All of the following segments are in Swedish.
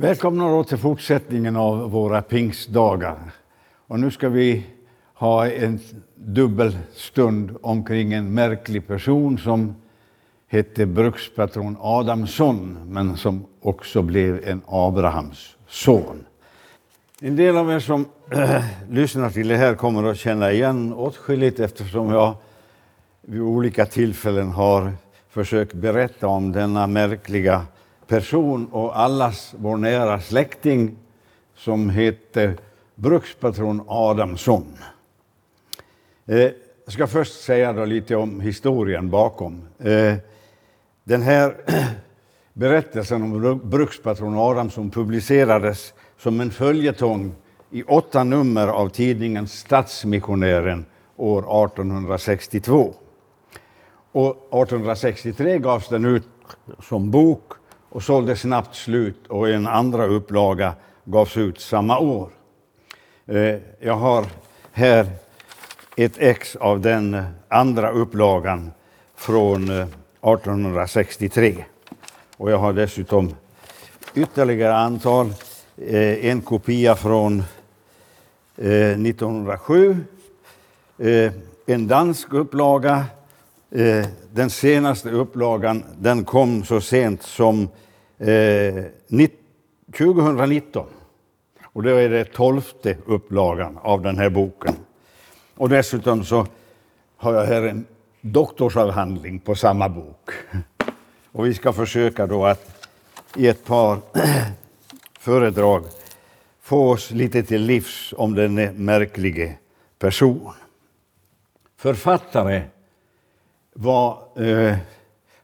Välkomna då till fortsättningen av våra pingstdagar. Och nu ska vi ha en dubbel stund omkring en märklig person som hette brukspatron Adamsson, men som också blev en Abrahams son. En del av er som äh, lyssnar till det här kommer att känna igen åtskilligt eftersom jag vid olika tillfällen har försökt berätta om denna märkliga person och allas vår nära släkting som heter brukspatron Adamsson. Eh, jag ska först säga då lite om historien bakom. Eh, den här berättelsen om brukspatron Adamsson publicerades som en följetong i åtta nummer av tidningen Stadsmissionären år 1862. Och 1863 gavs den ut som bok och sålde snabbt slut och en andra upplaga gavs ut samma år. Eh, jag har här ett ex av den andra upplagan från eh, 1863. Och jag har dessutom ytterligare antal. Eh, en kopia från 1907, en dansk upplaga Eh, den senaste upplagan den kom så sent som eh, 2019. Och det är det tolfte upplagan av den här boken. Och dessutom så har jag här en doktorsavhandling på samma bok. Och vi ska försöka då att i ett par föredrag få oss lite till livs om den märklige person. Författare var eh,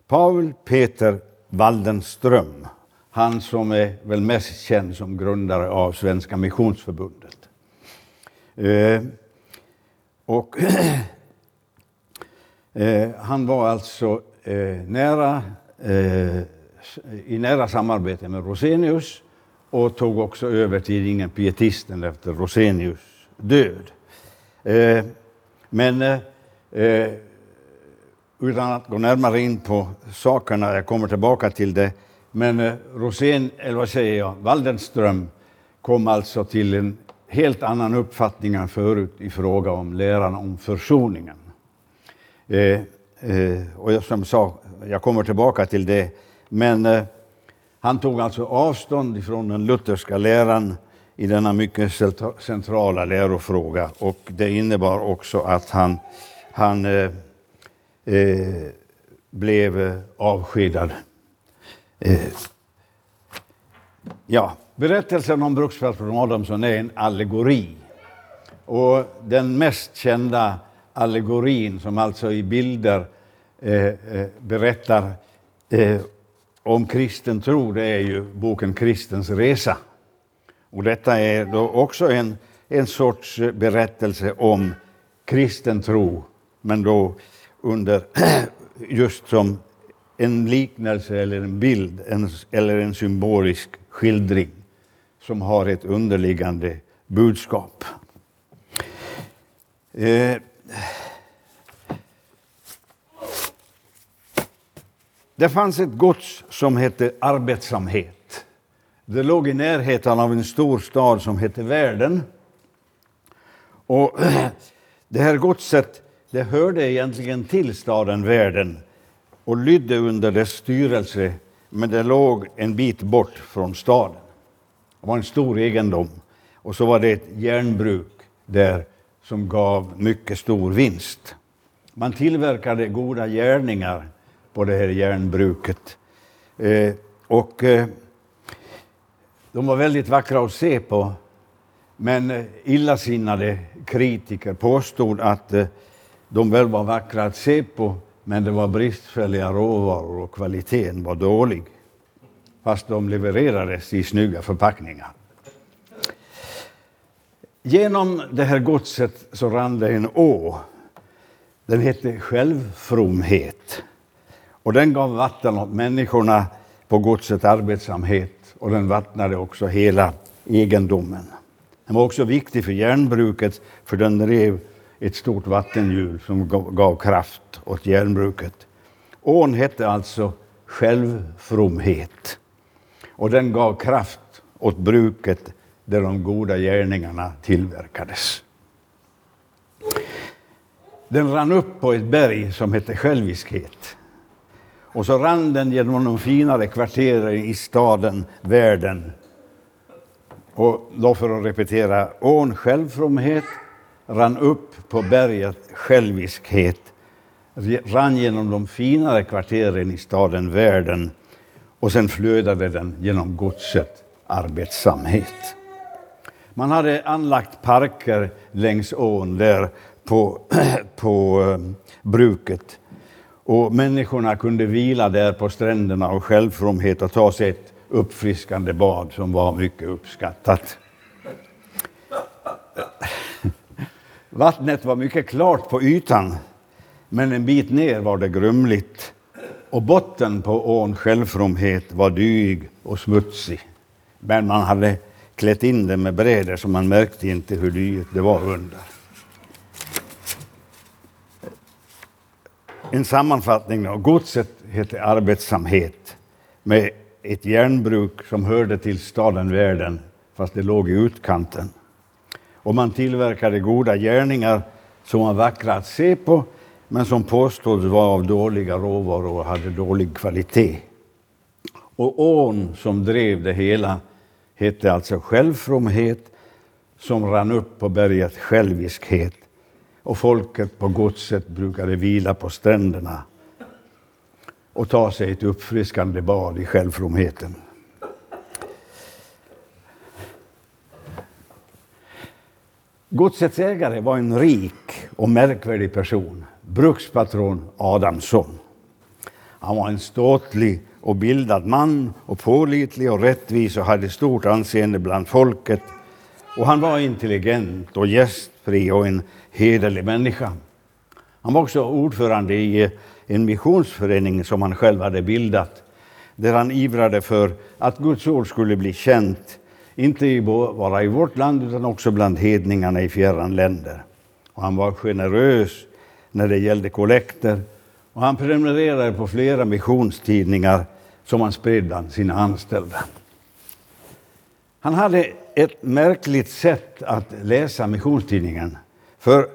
Paul Peter Waldenström. Han som är väl mest känd som grundare av Svenska Missionsförbundet. Eh, och eh, han var alltså eh, nära, eh, i nära samarbete med Rosenius och tog också över tidningen Pietisten efter Rosenius död. Eh, men eh, eh, utan att gå närmare in på sakerna, jag kommer tillbaka till det, men eh, Rosén, eller vad säger jag, Waldenström kom alltså till en helt annan uppfattning än förut i fråga om läran om försoningen. Eh, eh, och jag, som sa, jag kommer tillbaka till det, men eh, han tog alltså avstånd ifrån den lutherska läran i denna mycket centrala lärofråga. Och det innebar också att han, han eh, eh, blev avskedad. Eh, ja, berättelsen om brukspatron Adamsson är en allegori. Och den mest kända allegorin, som alltså i bilder eh, eh, berättar eh, om kristen tro, det är ju boken Kristens resa. Och detta är då också en, en sorts berättelse om kristen tro, men då under just som en liknelse eller en bild en, eller en symbolisk skildring som har ett underliggande budskap. Eh, det fanns ett gods som hette arbetsamhet. Det låg i närheten av en stor stad som hette Världen. Och det här godset det hörde egentligen till staden Världen och lydde under dess styrelse, men det låg en bit bort från staden. Det var en stor egendom. Och så var det ett järnbruk där som gav mycket stor vinst. Man tillverkade goda gärningar på det här järnbruket. Eh, och eh, de var väldigt vackra att se på, men eh, illasinnade kritiker påstod att eh, de väl var vackra att se på, men det var bristfälliga råvaror och kvaliteten var dålig. Fast de levererades i snygga förpackningar. Genom det här godset så rann det en å. Den hette självfromhet. Och den gav vatten åt människorna på godset arbetsamhet och den vattnade också hela egendomen. Den var också viktig för järnbruket för den drev ett stort vattenhjul som gav kraft åt järnbruket. Ån hette alltså självfromhet och den gav kraft åt bruket där de goda gärningarna tillverkades. Den rann upp på ett berg som hette själviskhet. Och så rann den genom de finare kvarteren i staden, världen. Och då för att repetera, ån självfromhet rann upp på berget själviskhet, rann genom de finare kvarteren i staden, världen och sen flödade den genom godset arbetsamhet. Man hade anlagt parker längs ån där på, på eh, bruket. Och människorna kunde vila där på stränderna och självfromhet och ta sig ett uppfriskande bad som var mycket uppskattat. Vattnet var mycket klart på ytan, men en bit ner var det grumligt. Och botten på ån självfromhet var dyg och smutsig. Men man hade klätt in den med bräder, så man märkte inte hur dyrt det var under. En sammanfattning av godset hette arbetsamhet med ett järnbruk som hörde till staden världen fast det låg i utkanten. Och man tillverkade goda gärningar som var vackra att se på men som påstås vara av dåliga råvaror och hade dålig kvalitet. Och ån som drev det hela hette alltså självfromhet som rann upp på berget själviskhet och folket på godset brukade vila på stränderna och ta sig ett uppfriskande bad i självfromheten. Godsets ägare var en rik och märkvärdig person, brukspatron Adamsson. Han var en ståtlig och bildad man och pålitlig och rättvis och hade stort anseende bland folket. Och han var intelligent och gästfri och en hederlig människa. Han var också ordförande i eh, en missionsförening som han själv hade bildat där han ivrade för att Guds ord skulle bli känt, inte bara i vårt land utan också bland hedningarna i fjärran länder. Och han var generös när det gällde kollekter och han prenumererade på flera missionstidningar som han spred bland sina anställda. Han hade ett märkligt sätt att läsa missionstidningen. För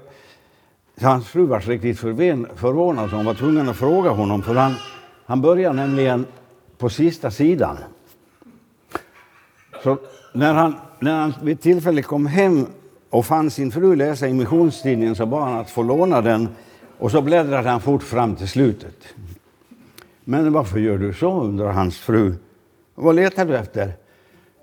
hans fru var riktigt förvånad så hon var tvungen att fråga honom. För han, han började nämligen på sista sidan. Så när han, när han vid tillfälle kom hem och fann sin fru läsa i missionstidningen så bad han att få låna den och så bläddrade han fort fram till slutet. Men varför gör du så? undrar hans fru. Vad letar du efter?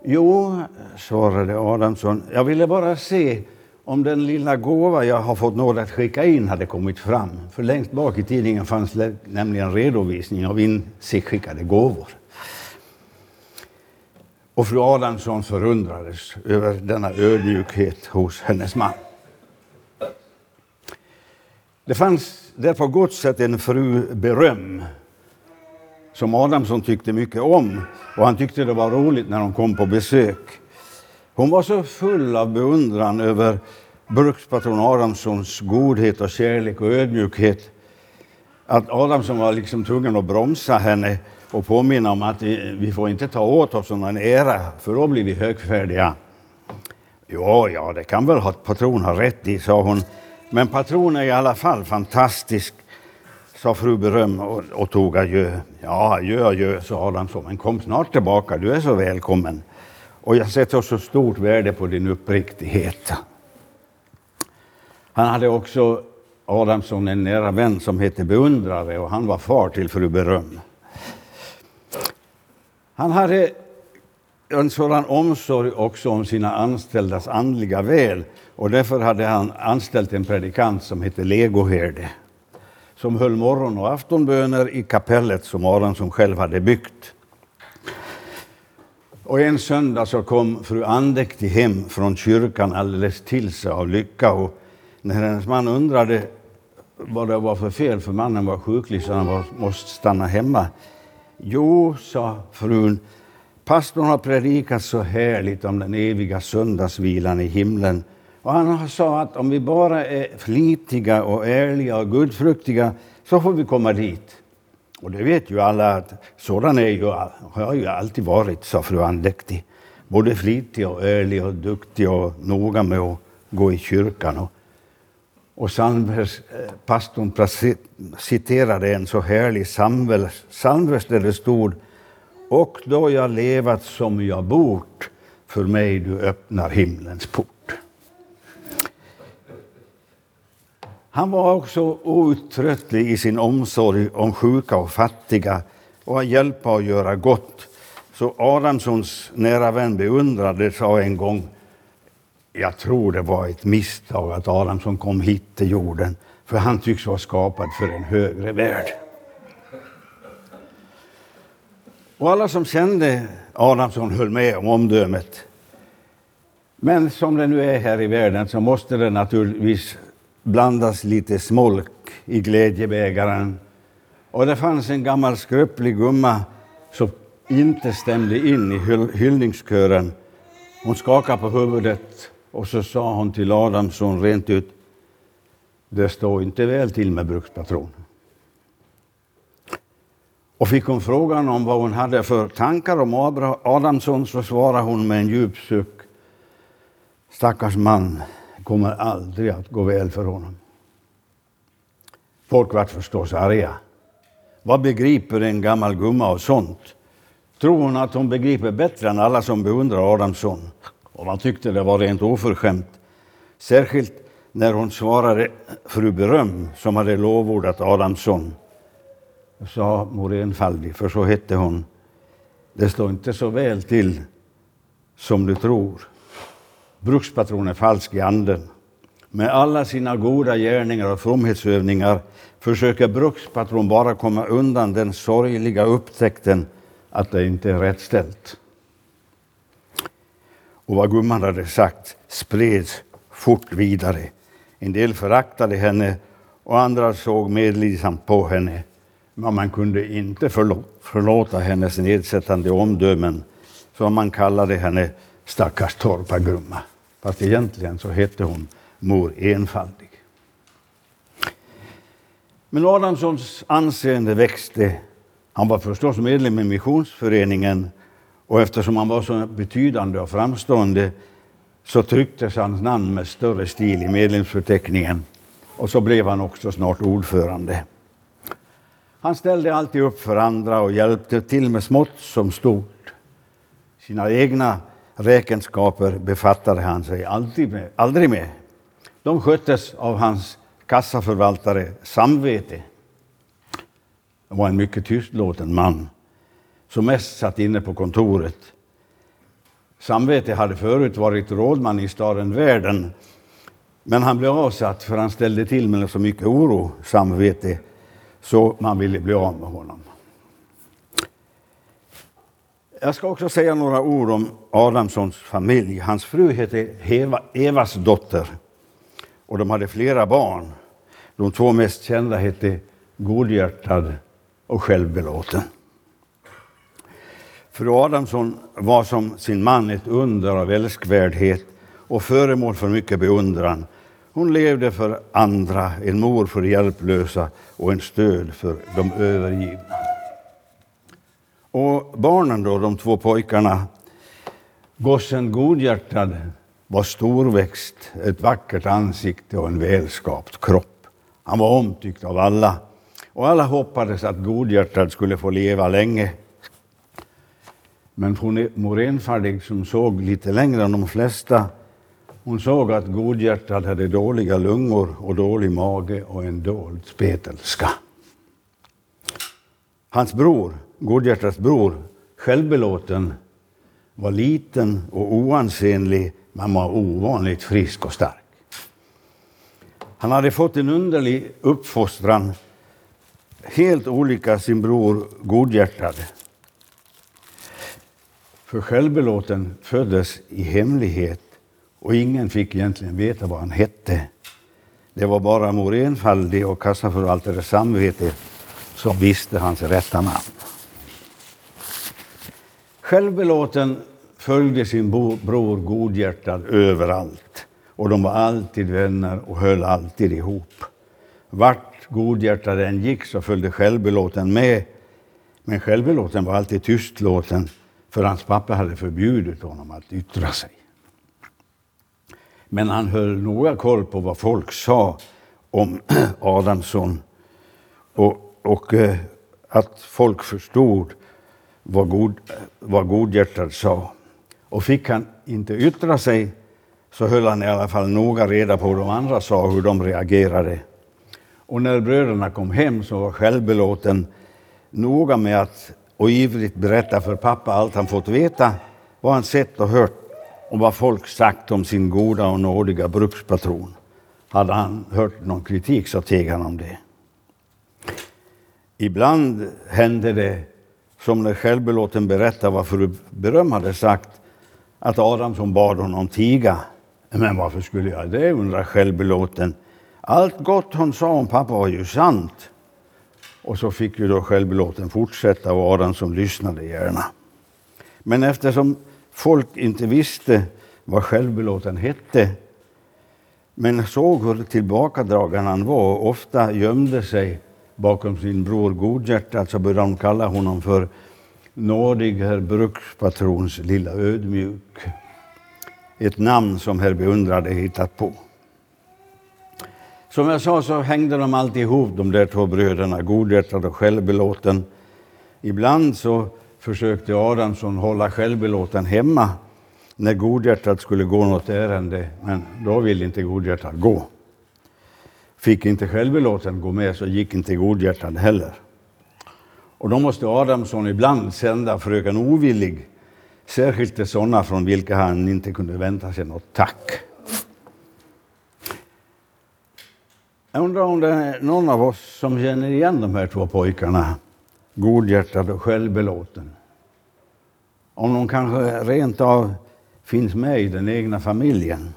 Jo, svarade Adamsson, jag ville bara se om den lilla gåva jag har fått nåd att skicka in hade kommit fram. För längst bak i tidningen fanns nämligen redovisning av inskickade gåvor. Och fru Adamsson förundrades över denna ödmjukhet hos hennes man. Det fanns där på gott sätt en fru Beröm som Adamsson tyckte mycket om och han tyckte det var roligt när hon kom på besök. Hon var så full av beundran över brukspatron Adamssons godhet och kärlek och ödmjukhet att Adamsson var liksom tvungen att bromsa henne och påminna om att eh, vi får inte ta åt oss någon ära, för då blir vi högfärdiga. Ja, ja, det kan väl patron ha rätt i, sa hon. Men patron är i alla fall fantastisk, sa fru Beröm och, och tog adjö. Ja, adjö, adjö, sa Adamsson, men kom snart tillbaka, du är så välkommen. Och jag sätter så stort värde på din uppriktighet. Han hade också Adamsson en nära vän som hette Beundrare och han var far till fru Beröm. Han hade en sådan omsorg också om sina anställdas andliga väl och därför hade han anställt en predikant som hette Legoherde som höll morgon och aftonböner i kapellet som Adamsson själv hade byggt. Och en söndag så kom fru Andektig hem från kyrkan alldeles till sig av lycka och när hennes man undrade vad det var för fel, för mannen var sjuklig så han var, måste stanna hemma. Jo, sa frun, pastorn har predikat så härligt om den eviga söndagsvilan i himlen. Och han sa att om vi bara är flitiga och ärliga och gudfruktiga så får vi komma dit. Och det vet ju alla att sådan är ju, har ju alltid varit, sa fru andäktig. både flitig och ärlig och duktig och noga med att gå i kyrkan. Och, och psalmvers, eh, citerade en så härlig psalmvers där det stod Och då jag levat som jag bort, för mig du öppnar himlens port. Han var också outtröttlig i sin omsorg om sjuka och fattiga och att hjälpa och göra gott. Så Adamssons nära vän beundrade sa en gång jag tror det var ett misstag att Adamsson kom hit till jorden, för han tycks vara skapad för en högre värld. Och alla som kände Adamsson höll med om omdömet. Men som det nu är här i världen så måste det naturligtvis blandas lite smolk i glädjebägaren. Och det fanns en gammal skröplig gumma som inte stämde in i hyllningskören. Hon skakade på huvudet och så sa hon till Adamsson rent ut, det står inte väl till med brukspatron. Och fick hon frågan om vad hon hade för tankar om Adamsson så svarade hon med en djup suck. Stackars man kommer aldrig att gå väl för honom. Folk vart förstås arga. Vad begriper en gammal gumma av sånt? Tror hon att hon begriper bättre än alla som beundrar Adamsson? Och man tyckte det var rent oförskämt. Särskilt när hon svarade fru Beröm som hade lovordat Adamsson. Sa mor Enfaldig, för så hette hon. Det står inte så väl till som du tror. Brukspatron är falsk i anden. Med alla sina goda gärningar och fromhetsövningar försöker brukspatron bara komma undan den sorgliga upptäckten att det inte är rätt ställt och vad gumman hade sagt spreds fort vidare. En del föraktade henne och andra såg medlidsamt på henne. Men man kunde inte förlåta hennes nedsättande omdömen, så man kallade henne stackars torpargumma. Fast egentligen så hette hon mor enfaldig. Men Adamssons anseende växte. Han var förstås medlem i missionsföreningen och eftersom han var så betydande och framstående så trycktes hans namn med större stil i medlemsförteckningen. Och så blev han också snart ordförande. Han ställde alltid upp för andra och hjälpte till med smått som stort. Sina egna räkenskaper befattade han sig alltid med, aldrig med. De sköttes av hans kassaförvaltare Samvete. Han var en mycket tystlåten man som mest satt inne på kontoret. Samvete hade förut varit rådman i staden Världen, men han blev avsatt för han ställde till med så mycket oro, Samvete, så man ville bli av med honom. Jag ska också säga några ord om Adamssons familj. Hans fru hette Eva, Evas dotter och de hade flera barn. De två mest kända hette Godhjärtad och Självbelåten. Fru Adamsson var som sin man ett under av älskvärdhet och föremål för mycket beundran. Hon levde för andra, en mor för hjälplösa och en stöd för de övergivna. Och barnen då, de två pojkarna, gossen Godhjärtad var storväxt, ett vackert ansikte och en välskapt kropp. Han var omtyckt av alla och alla hoppades att Godhjärtad skulle få leva länge men mor Enfaldig som såg lite längre än de flesta, hon såg att Godhjärtad hade dåliga lungor och dålig mage och en dold spetälska. Hans bror, Godhjärtads bror, självbelåten, var liten och oansenlig, men var ovanligt frisk och stark. Han hade fått en underlig uppfostran, helt olika sin bror Godhjärtad. För självbelåten föddes i hemlighet och ingen fick egentligen veta vad han hette. Det var bara mor Enfaldig och kassaförvaltare Samvete som visste hans rätta namn. Självbelåten följde sin bror godhjärtad överallt och de var alltid vänner och höll alltid ihop. Vart godhjärtad än gick så följde självbelåten med, men självbelåten var alltid tystlåten för hans pappa hade förbjudit honom att yttra sig. Men han höll noga koll på vad folk sa om Adamsson och, och eh, att folk förstod vad, god, vad Godhjärtad sa. Och fick han inte yttra sig så höll han i alla fall noga reda på hur de andra sa hur de reagerade. Och när bröderna kom hem så var självbelåten noga med att och ivrigt berättade för pappa allt han fått veta, vad han sett och hört och vad folk sagt om sin goda och nådiga brukspatron. Hade han hört någon kritik så teg han om det. Ibland hände det, som när självbelåten berättade vad fru Beröm hade sagt, att Adamsson bad honom tiga. Men varför skulle jag det, undrar självbelåten. Allt gott hon sa om pappa var ju sant. Och så fick ju då självbelåten fortsätta och som lyssnade gärna. Men eftersom folk inte visste vad självbelåten hette men såg hur tillbakadragen han var och ofta gömde sig bakom sin bror Godhjärtat så började de kalla honom för nådig herr brukspatrons lilla ödmjuk. Ett namn som herr beundrade hittat på. Som jag sa så hängde de alltid ihop, de där två bröderna, godhjärtad och självbelåten. Ibland så försökte Adamsson hålla självbelåten hemma när Godhjärtat skulle gå något ärende, men då ville inte Godhjärtat gå. Fick inte självbelåten gå med så gick inte Godhjärtat heller. Och då måste Adamsson ibland sända fröken Ovillig, särskilt till sådana från vilka han inte kunde vänta sig något tack. Jag undrar om det är någon av oss som känner igen de här två pojkarna, godhjärtad och självbelåten. Om de kanske rent av finns med i den egna familjen.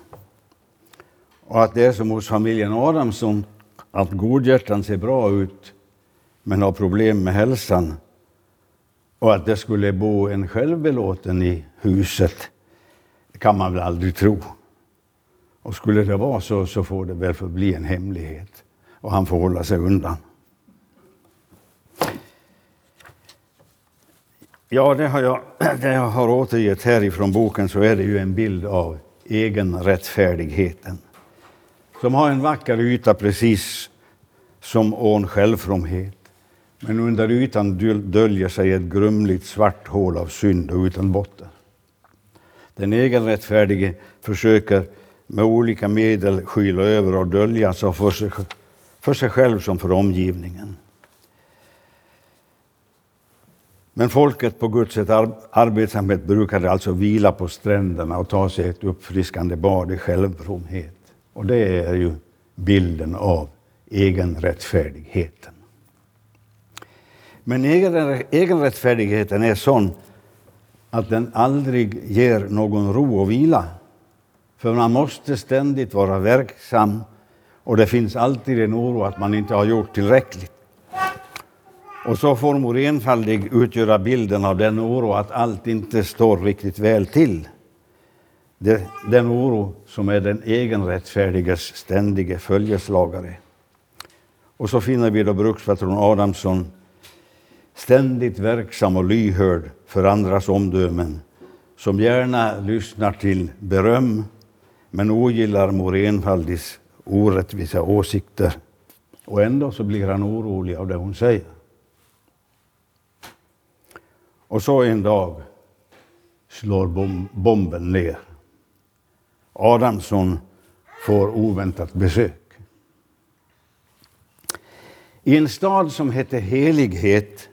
Och att det är som hos familjen Adamsson, att godhjärtan ser bra ut men har problem med hälsan. Och att det skulle bo en självbelåten i huset, det kan man väl aldrig tro. Och skulle det vara så, så får det väl förbli en hemlighet. Och han får hålla sig undan. Ja, det har jag, det jag har återgett härifrån boken så är det ju en bild av egenrättfärdigheten. Som har en vacker yta precis som ån självfromhet. Men under ytan döljer sig ett grumligt svart hål av synd och utan botten. Den egenrättfärdige försöker med olika medel skyla över och dölja sig för sig, för sig själv som för omgivningen. Men folket på Guds arbetsamhet brukade alltså vila på stränderna och ta sig ett uppfriskande bad i självromhet. Och det är ju bilden av egenrättfärdigheten. Men egenrättfärdigheten är sån att den aldrig ger någon ro och vila. För man måste ständigt vara verksam och det finns alltid en oro att man inte har gjort tillräckligt. Och så får mor enfaldig utgöra bilden av den oro att allt inte står riktigt väl till. Den oro som är den egenrättfärdiges ständige följeslagare. Och så finner vi då brukspatron Adamsson ständigt verksam och lyhörd för andras omdömen, som gärna lyssnar till beröm men ogillar mor enfaldigs orättvisa åsikter. Och ändå så blir han orolig av det hon säger. Och så en dag slår bomben ner. Adamsson får oväntat besök. I en stad som hette Helighet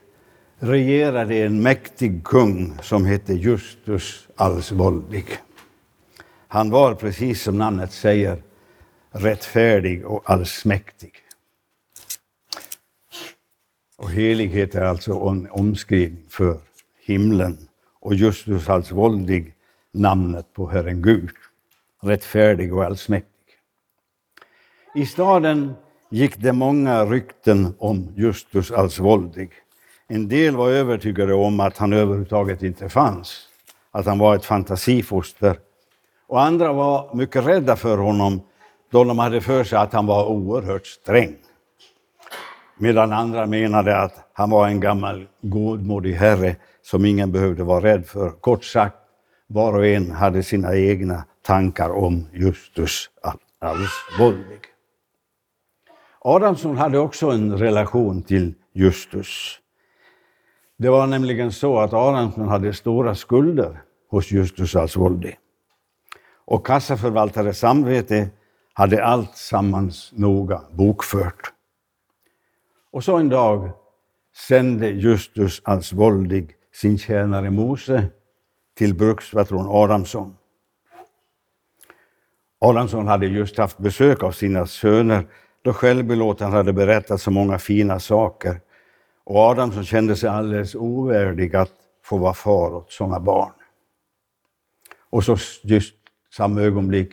regerade en mäktig kung som hette Justus allsvåldig. Han var, precis som namnet säger, rättfärdig och allsmäktig. Och helighet är alltså en omskrivning för himlen och Justus allsvåldig namnet på Herren Gud, rättfärdig och allsmäktig. I staden gick det många rykten om Justus allsvåldig. En del var övertygade om att han överhuvudtaget inte fanns, att han var ett fantasifoster. Och andra var mycket rädda för honom då de hade för sig att han var oerhört sträng. Medan andra menade att han var en gammal godmodig herre som ingen behövde vara rädd för. Kort sagt, var och en hade sina egna tankar om Justus arvsvåldig. Adamsson hade också en relation till Justus. Det var nämligen så att Adamsson hade stora skulder hos Justus Alsvoldi. Och kassaförvaltare Samvete hade allt sammans noga bokfört. Och så en dag sände Justus Alsvoldig sin tjänare Mose till brukspatron Adamsson. Adamsson hade just haft besök av sina söner då självbelåten hade berättat så många fina saker och Adamsson kände sig alldeles ovärdig att få vara far åt sådana barn. Och så just samma ögonblick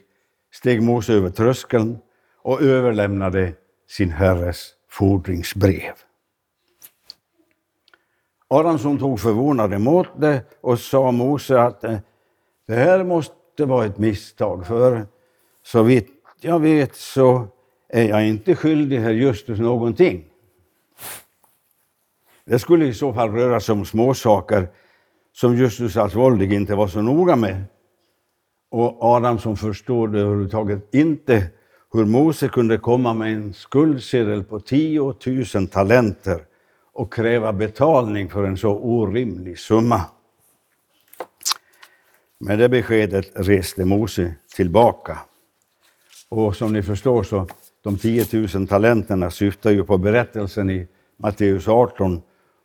steg Mose över tröskeln och överlämnade sin herres fordringsbrev. Adamsson tog förvånad emot det och sa Mose att eh, det här måste vara ett misstag, för så vitt jag vet så är jag inte skyldig herr Justus någonting. Det skulle i så fall röra sig om småsaker som Justus alls våldig inte var så noga med. Och Adamsson förstod överhuvudtaget inte hur Mose kunde komma med en skuldsedel på 10 000 talenter och kräva betalning för en så orimlig summa. Med det beskedet reste Mose tillbaka. Och som ni förstår så de 10 000 talenterna syftar ju på berättelsen i Matteus 18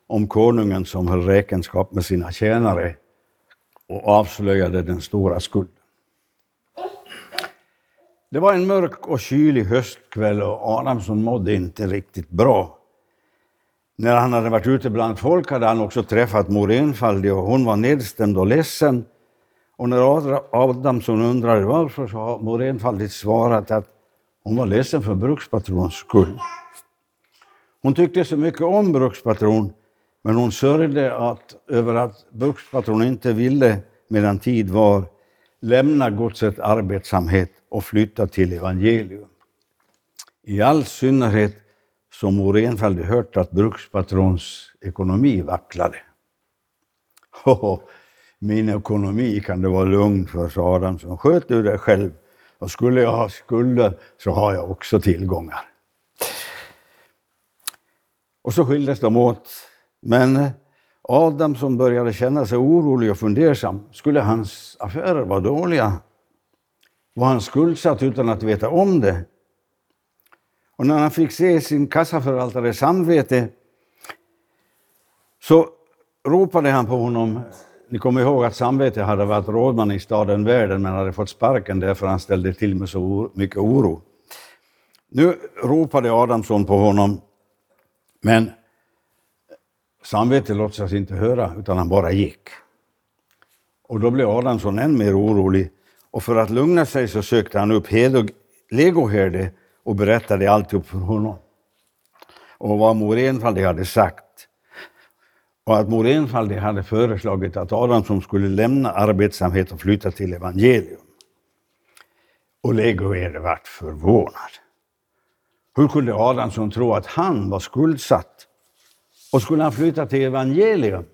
om konungen som höll räkenskap med sina tjänare och avslöjade den stora skulden. Det var en mörk och kylig höstkväll och Adamsson mådde inte riktigt bra. När han hade varit ute bland folk hade han också träffat mor Enfaldig och hon var nedstämd och ledsen. Och när Adamsson undrade varför så har mor Enfaldig svarat att hon var ledsen för brukspatrons skull. Hon tyckte så mycket om brukspatron, men hon sörjde att, över att brukspatron inte ville, medan tid var, lämna godset arbetsamhet och flytta till evangelium. I all synnerhet som mor Enfaldig hört att brukspatrons ekonomi vacklade. Oh, min ekonomi kan det vara lugn för, sa Adamsson. Sköt du dig själv. Och skulle jag ha skulder så har jag också tillgångar. Och så skildes de åt. Men Adam som började känna sig orolig och fundersam, skulle hans affärer vara dåliga? Var han skuldsatt utan att veta om det? Och när han fick se sin kassaförvaltares samvete så ropade han på honom. Ni kommer ihåg att samvete hade varit rådman i staden Världen men hade fått sparken därför han ställde till med så mycket oro. Nu ropade Adamsson på honom, men samvetet låtsas inte höra utan han bara gick. Och då blev Adamsson än mer orolig och för att lugna sig så sökte han upp legoherde och berättade alltihop för honom. Och vad mor Enfaldig hade sagt. Och att mor Enfaldig hade föreslagit att Adamsson skulle lämna arbetsamhet och flytta till evangelium. Och legoherde vart förvånad. Hur kunde Adamsson tro att han var skuldsatt? Och skulle han flytta till evangelium?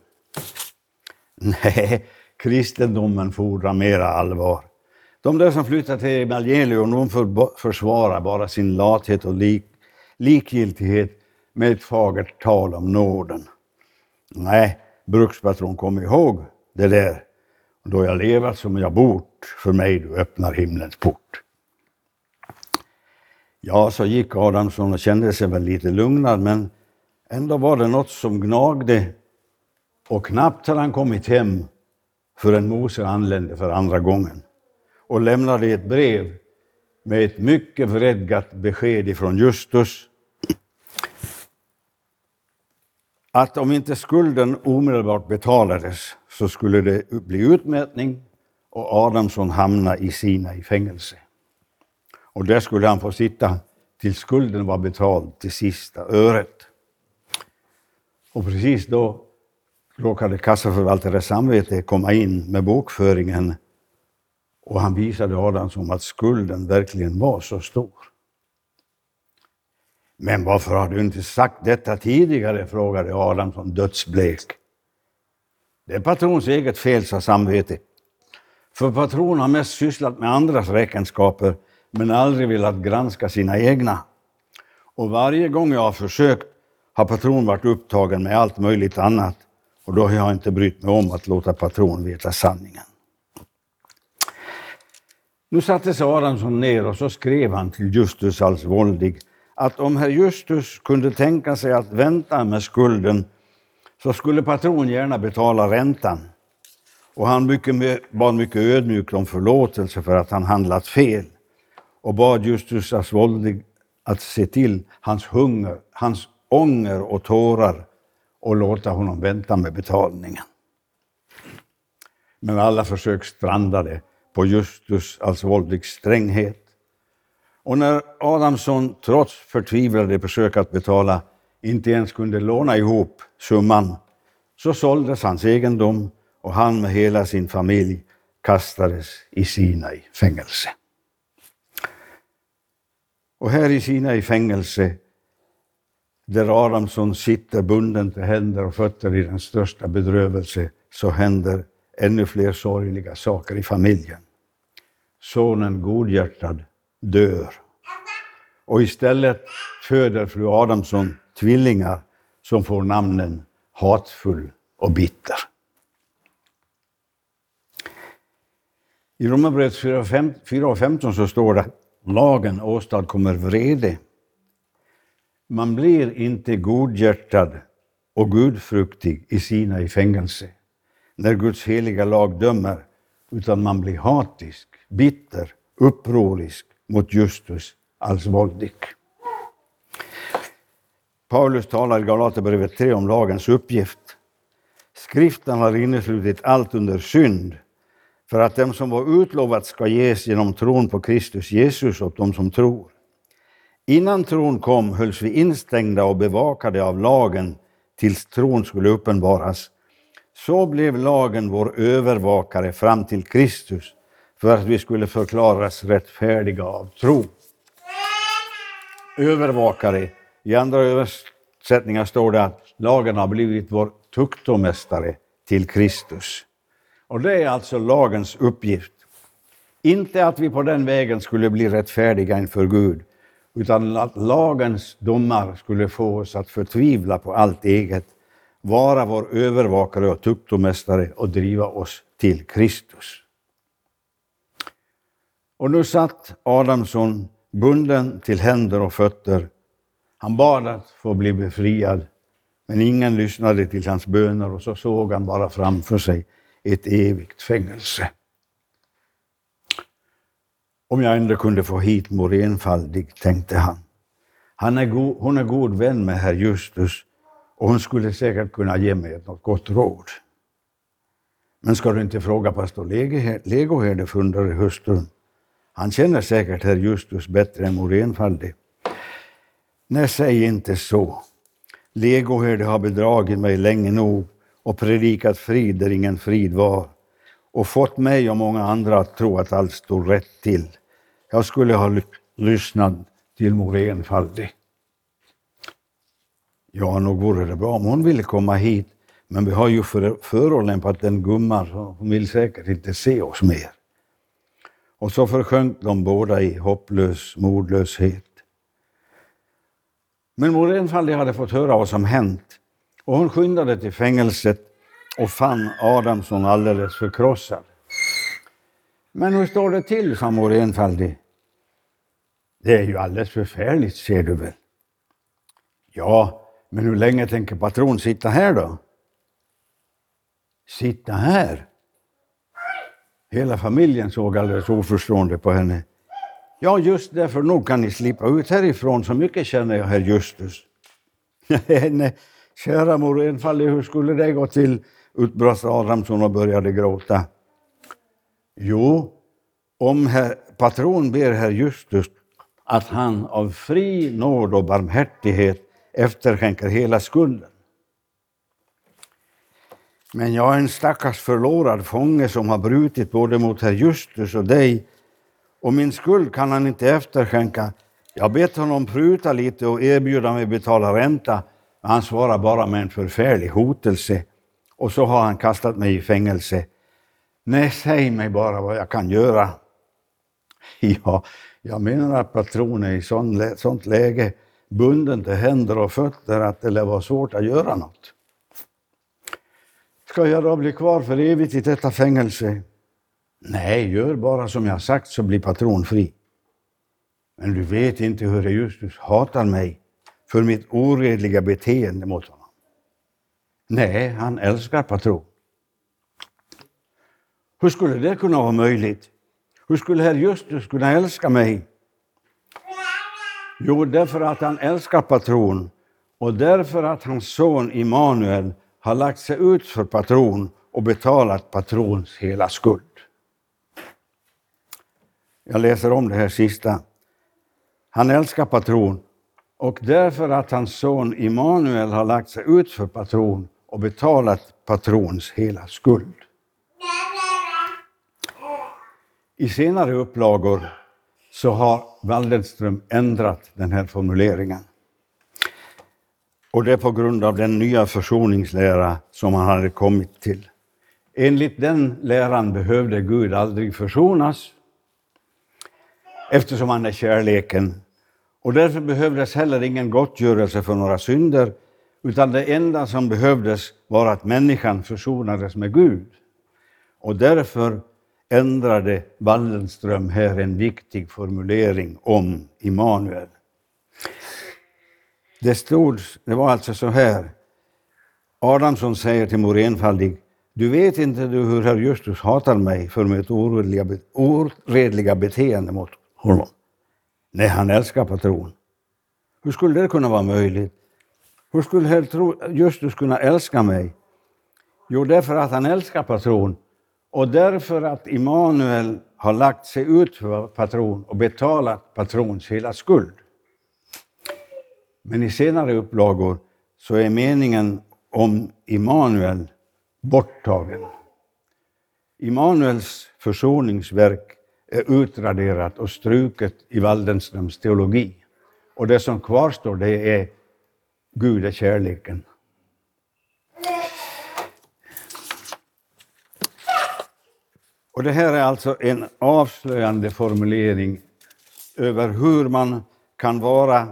Nej, kristendomen fordrar mera allvar. De där som flyttar till evangelium, de försvarar bara sin lathet och lik, likgiltighet med ett fagert tal om nåden. Nej, brukspatron, kom ihåg det där. Då jag levat som jag bort, för mig du öppnar himlens port. Ja, så gick Adamsson och kände sig väl lite lugnad, men ändå var det något som gnagde. Och knappt hade han kommit hem förrän Mose anlände för andra gången och lämnade ett brev med ett mycket vredgat besked ifrån Justus att om inte skulden omedelbart betalades så skulle det bli utmätning och Adamsson hamna i Sina i fängelse. Och där skulle han få sitta tills skulden var betald till sista öret. Och precis då råkade kassaförvaltare Samvete komma in med bokföringen och han visade Adamsson att skulden verkligen var så stor. Men varför har du inte sagt detta tidigare? frågade Adamsson dödsblek. Det är patrons eget fel, sa samvete. För patron har mest sysslat med andras räkenskaper, men aldrig velat granska sina egna. Och varje gång jag har försökt har patron varit upptagen med allt möjligt annat och då har jag inte brytt mig om att låta patron veta sanningen. Nu satte sig Adamsson ner och så skrev han till Justus Alsvoldig att om herr Justus kunde tänka sig att vänta med skulden så skulle patron gärna betala räntan. Och han mycket, bad mycket ödmjukt om förlåtelse för att han handlat fel och bad Justus Asvoldig att se till hans hunger, hans ånger och tårar och låta honom vänta med betalningen. Men alla försök strandade på Justus alltså Asvoldigs stränghet. Och när Adamsson trots förtvivlade försök att betala inte ens kunde låna ihop summan så såldes hans egendom och han med hela sin familj kastades i Sinai fängelse. Och här i Sinai fängelse, där Adamsson sitter bunden till händer och fötter i den största bedrövelse, så händer ännu fler sorgliga saker i familjen. Sonen godhjärtad dör. Och istället föder fru Adamsson tvillingar som får namnen Hatfull och Bitter. I Romarbrevet 4.15 så står det lagen åstadkommer vrede. Man blir inte godhjärtad och gudfruktig i sina i fängelse när Guds heliga lag dömer, utan man blir hatisk, bitter, upprorisk mot Justus allsvåldig. Paulus talar i Galaterbrevet 3 om lagens uppgift. Skriften har inneslutit allt under synd för att dem som var utlovat ska ges genom tron på Kristus Jesus åt dem som tror. Innan tron kom hölls vi instängda och bevakade av lagen tills tron skulle uppenbaras. Så blev lagen vår övervakare fram till Kristus för att vi skulle förklaras rättfärdiga av tro. Övervakare. I andra översättningar står det att lagen har blivit vår tuktomästare till Kristus. Och det är alltså lagens uppgift. Inte att vi på den vägen skulle bli rättfärdiga inför Gud, utan att lagens domar skulle få oss att förtvivla på allt eget, vara vår övervakare och tuktomästare och driva oss till Kristus. Och nu satt Adamsson bunden till händer och fötter. Han bad att få bli befriad, men ingen lyssnade till hans böner och så såg han bara framför sig ett evigt fängelse. Om jag ändå kunde få hit mor enfaldig, tänkte han. han är go, hon är god vän med herr Justus och hon skulle säkert kunna ge mig något gott råd. Men ska du inte fråga pastor Legoherde, funderade hustrun. Han känner säkert herr Justus bättre än mor enfaldig. Nej, säg inte så. Legoherde har bedragit mig länge nog och predikat frid där ingen frid var och fått mig och många andra att tro att allt stod rätt till. Jag skulle ha lyssnat till mor enfaldig. Ja, nog vore det bra om hon ville komma hit, men vi har ju för, förolämpat en gumma så hon vill säkert inte se oss mer. Och så försjönk de båda i hopplös modlöshet. Men mor enfaldig hade fått höra vad som hänt och hon skyndade till fängelset och fann Adamsson alldeles förkrossad. Men hur står det till, sa mor enfaldig. Det är ju alldeles förfärligt, ser du väl. Ja, men hur länge tänker patron sitta här då? Sitta här? Hela familjen såg alldeles oförstående på henne. Ja, just därför nog kan ni slippa ut härifrån, så mycket känner jag herr Justus. Nej, nej, Kära mor enfaldig, hur skulle det gå till? Utbrast Adamsson och började gråta. Jo, om herr, patron ber herr Justus att han av fri nåd och barmhärtighet efterskänker hela skulden. Men jag är en stackars förlorad fånge som har brutit både mot herr Justus och dig och min skuld kan han inte efterskänka. Jag har bett honom pruta lite och erbjuda mig betala ränta han svarar bara med en förfärlig hotelse och så har han kastat mig i fängelse. Nej, säg mig bara vad jag kan göra. Ja, jag menar att patronen är i sånt läge bunden till händer och fötter att det lär vara svårt att göra något. Ska jag då bli kvar för evigt i detta fängelse? Nej, gör bara som jag sagt så blir patron fri. Men du vet inte hur Justus hatar mig för mitt oredliga beteende mot honom. Nej, han älskar patron. Hur skulle det kunna vara möjligt? Hur skulle herr Justus kunna älska mig? Jo, därför att han älskar patron och därför att hans son Immanuel har lagt sig ut för patron och betalat patrons hela skuld. Jag läser om det här sista. Han älskar patron och därför att hans son Immanuel har lagt sig ut för patron och betalat patrons hela skuld. I senare upplagor så har Waldenström ändrat den här formuleringen. Och det är på grund av den nya försoningslära som han hade kommit till. Enligt den läran behövde Gud aldrig försonas eftersom han är kärleken. Och därför behövdes heller ingen gottgörelse för några synder utan det enda som behövdes var att människan försonades med Gud. Och därför ändrade Wallenström här en viktig formulering om Immanuel. Det stod, det var alltså så här. Adamsson säger till mor enfaldig, du vet inte du hur herr Justus hatar mig för mitt oredliga, oredliga beteende mot honom. Nej, han älskar patron. Hur skulle det kunna vara möjligt? Hur skulle herr Justus kunna älska mig? Jo, därför att han älskar patron och därför att Immanuel har lagt sig ut för patron och betalat patrons hela skuld. Men i senare upplagor så är meningen om Immanuel borttagen. Immanuels försoningsverk är utraderat och struket i Waldenströms teologi. Och det som kvarstår det är Gud är kärleken. Och det här är alltså en avslöjande formulering över hur man kan vara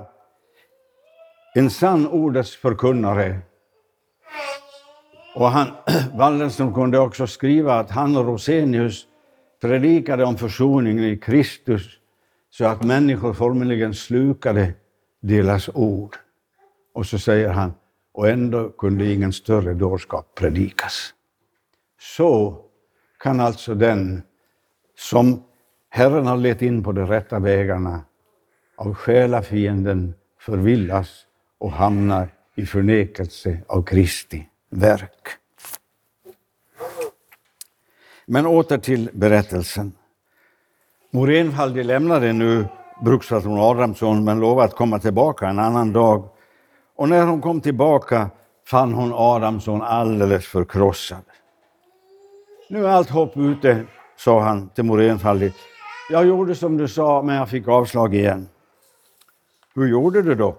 en sann ordets förkunnare. Och han, Wallenström kunde också skriva att han och Rosenius predikade om försoningen i Kristus så att människor formligen slukade deras ord. Och så säger han, och ändå kunde ingen större dårskap predikas. Så kan alltså den som Herren har lett in på de rätta vägarna av själafienden förvillas och hamnar i förnekelse av Kristi verk. Men åter till berättelsen. Mor Enfaldi lämnade nu brukspatron Adamsson men lovade att komma tillbaka en annan dag. Och när hon kom tillbaka fann hon Adamsson alldeles förkrossad. Nu är allt hopp ute, sa han till Morén, fallit. Jag gjorde som du sa, men jag fick avslag igen. Hur gjorde du då?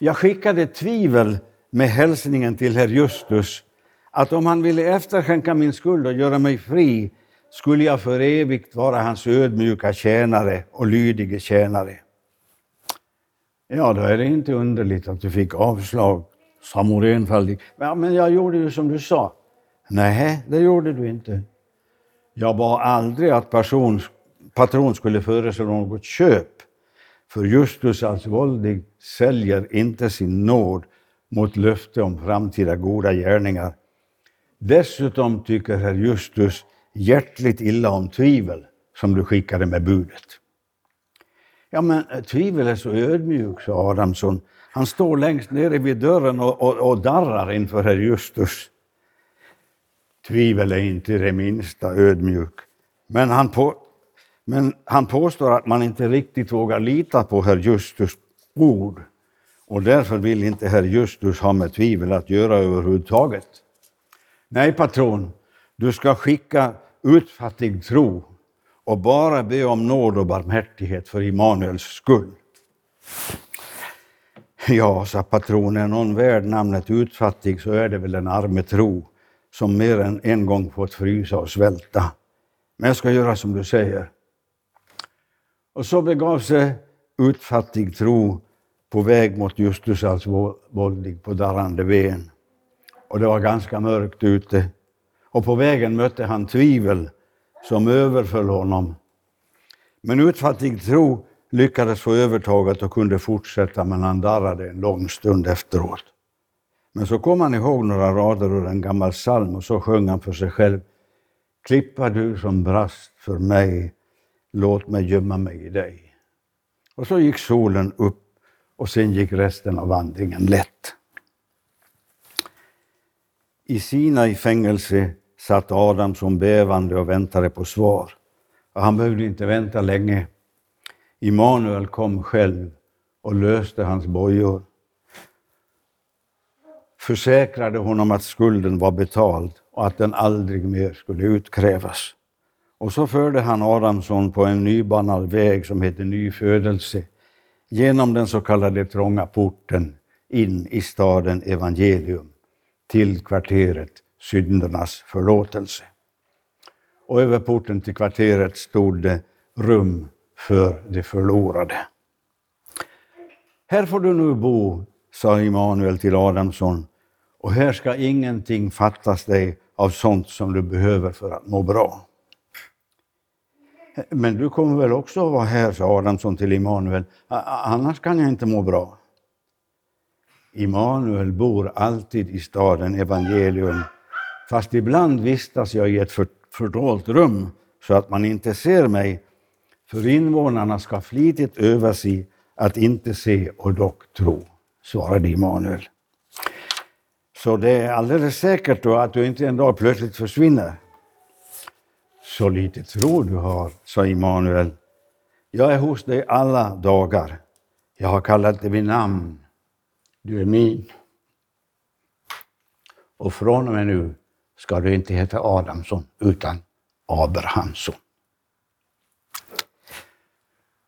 Jag skickade tvivel med hälsningen till herr Justus att om han ville efterskänka min skuld och göra mig fri skulle jag för evigt vara hans ödmjuka tjänare och lydige tjänare. Ja, då är det inte underligt att du fick avslag, sa mor enfaldigt. Ja, men jag gjorde ju som du sa. Nej, det gjorde du inte. Jag bad aldrig att person, patron skulle föreslå något köp. För Justus alltså säljer inte sin nåd mot löfte om framtida goda gärningar. Dessutom tycker herr Justus hjärtligt illa om tvivel som du skickade med budet. Ja, men eh, tvivel är så ödmjuk, sa Adamsson. Han står längst nere vid dörren och, och, och darrar inför herr Justus. Tvivel är inte det minsta ödmjuk. Men han, på, men han påstår att man inte riktigt vågar lita på herr Justus ord och därför vill inte herr Justus ha med tvivel att göra överhuvudtaget. Nej, patron, du ska skicka utfattig tro och bara be om nåd och barmhärtighet för Immanuels skull. Ja, sa patronen, någon värd namnet utfattig så är det väl en arme tro som mer än en gång fått frysa och svälta. Men jag ska göra som du säger. Och så begav sig utfattig tro på väg mot Justusals våldig på darrande ben. Och det var ganska mörkt ute. Och på vägen mötte han tvivel som överföll honom. Men utfattig tro lyckades få övertaget och kunde fortsätta, men han darrade en lång stund efteråt. Men så kom han ihåg några rader ur en gammal psalm och så sjöng han för sig själv. Klippa du som brast för mig, låt mig gömma mig i dig. Och så gick solen upp och sen gick resten av vandringen lätt. I Sina i fängelse satt Adam som bävande och väntade på svar. Och han behövde inte vänta länge. Immanuel kom själv och löste hans bojor. Försäkrade honom att skulden var betald och att den aldrig mer skulle utkrävas. Och så förde han Adamsson på en nybanad väg som heter nyfödelse genom den så kallade trånga porten in i staden Evangelium till kvarteret syndernas förlåtelse. Och över porten till kvarteret stod det rum för de förlorade. Här får du nu bo, sa Immanuel till Adamsson, och här ska ingenting fattas dig av sånt som du behöver för att må bra. Men du kommer väl också att vara här, sa Adamsson till Immanuel, annars kan jag inte må bra. Immanuel bor alltid i staden Evangelium, fast ibland vistas jag i ett fördolt rum så att man inte ser mig, för invånarna ska flitigt öva sig att inte se och dock tro, svarade Immanuel. Så det är alldeles säkert då att du inte en dag plötsligt försvinner. Så lite tro du har, sa Immanuel. Jag är hos dig alla dagar. Jag har kallat dig vid namn. Du är min. Och från och med nu ska du inte heta Adamsson utan Abrahamsson.